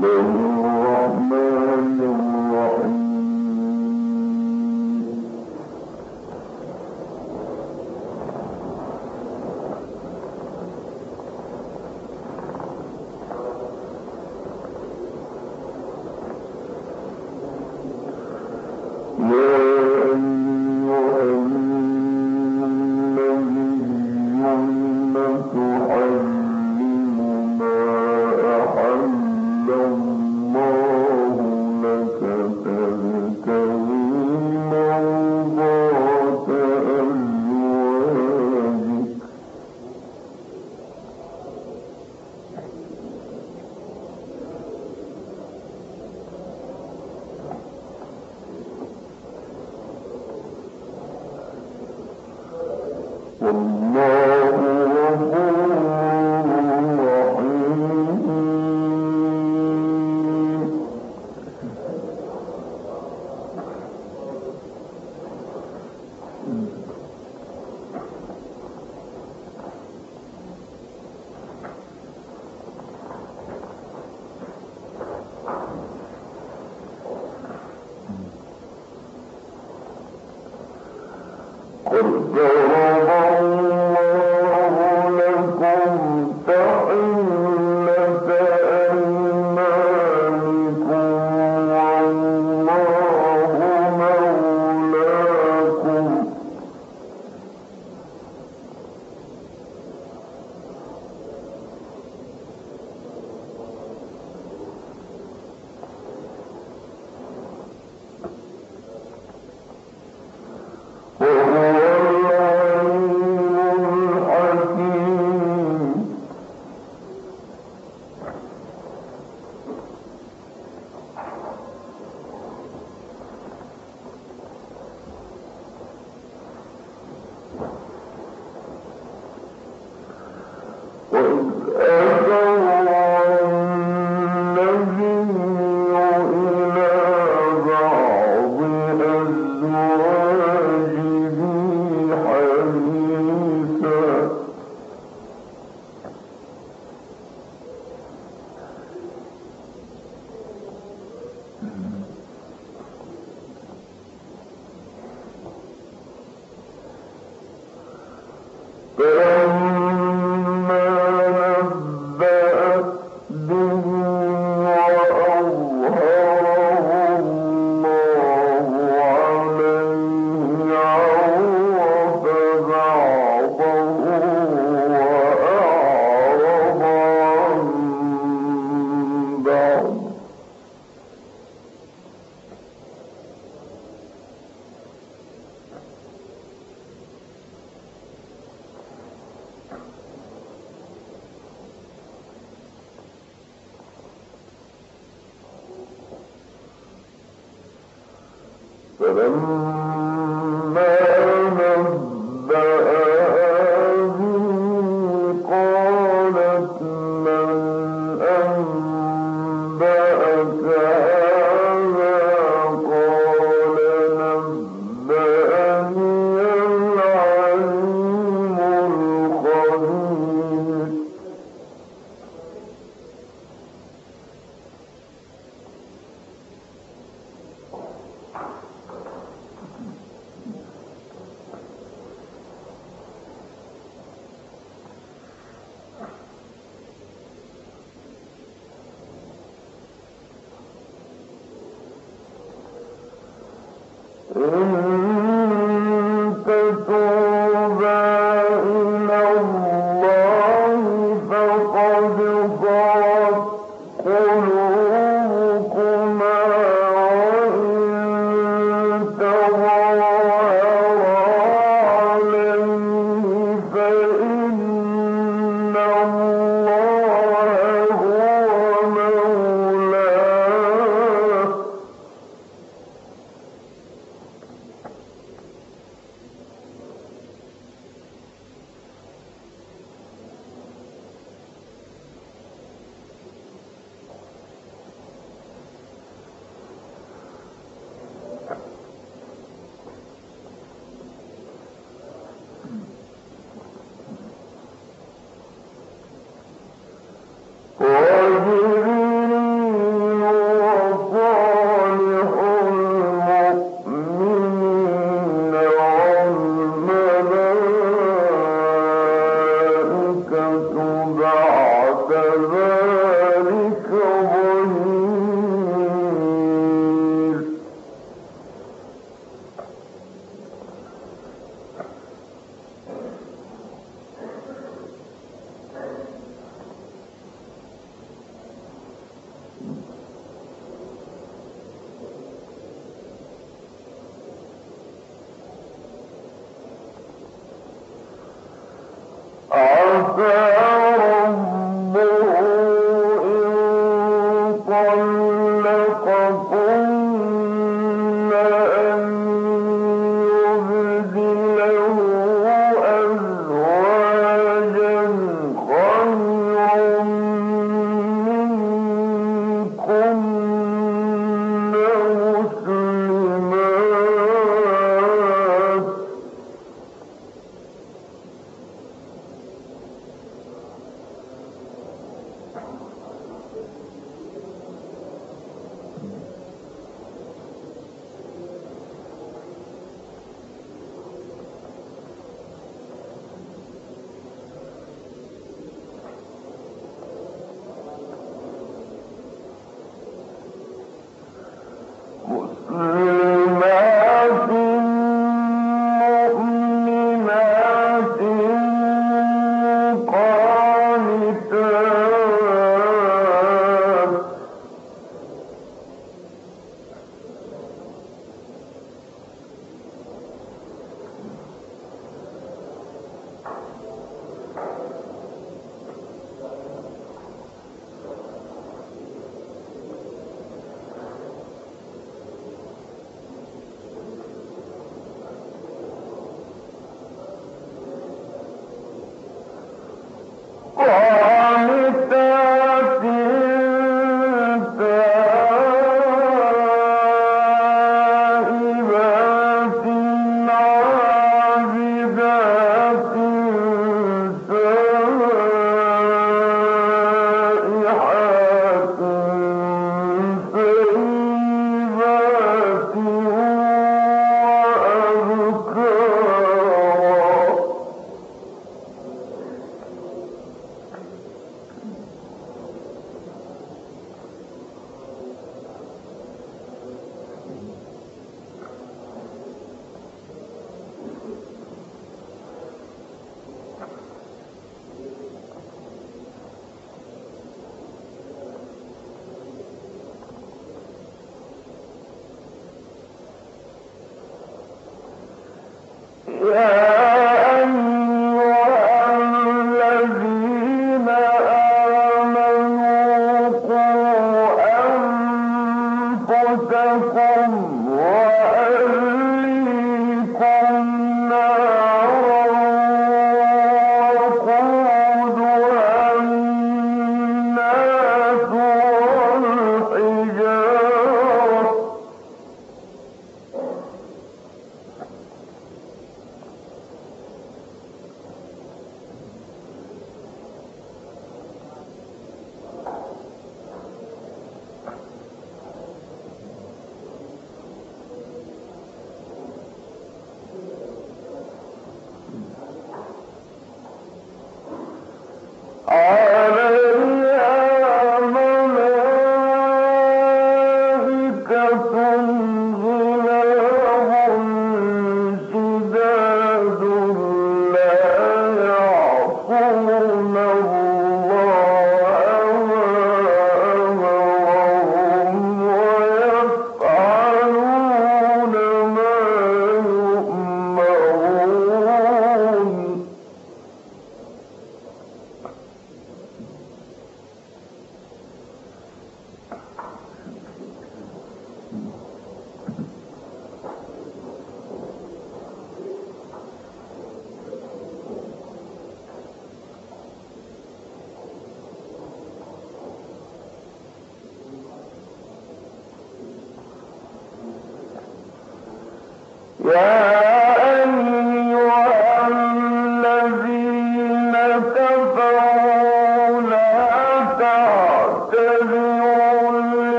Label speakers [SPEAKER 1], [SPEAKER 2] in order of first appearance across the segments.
[SPEAKER 1] Deus. will know Yeah.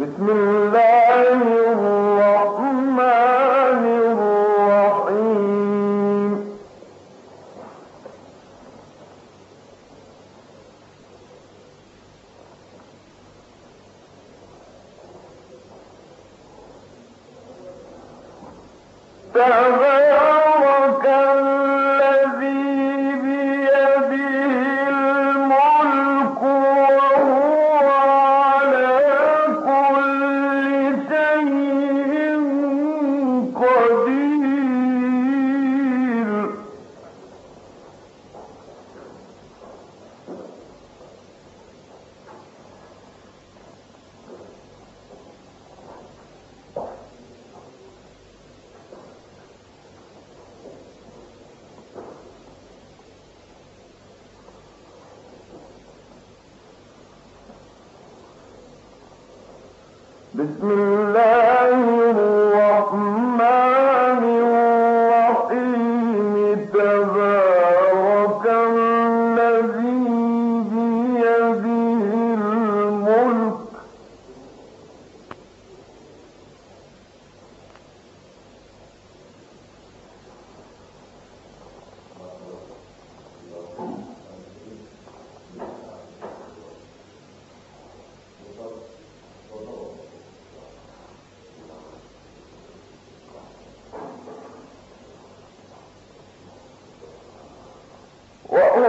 [SPEAKER 1] بسم الله بسم الله wa huwa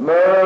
[SPEAKER 1] ما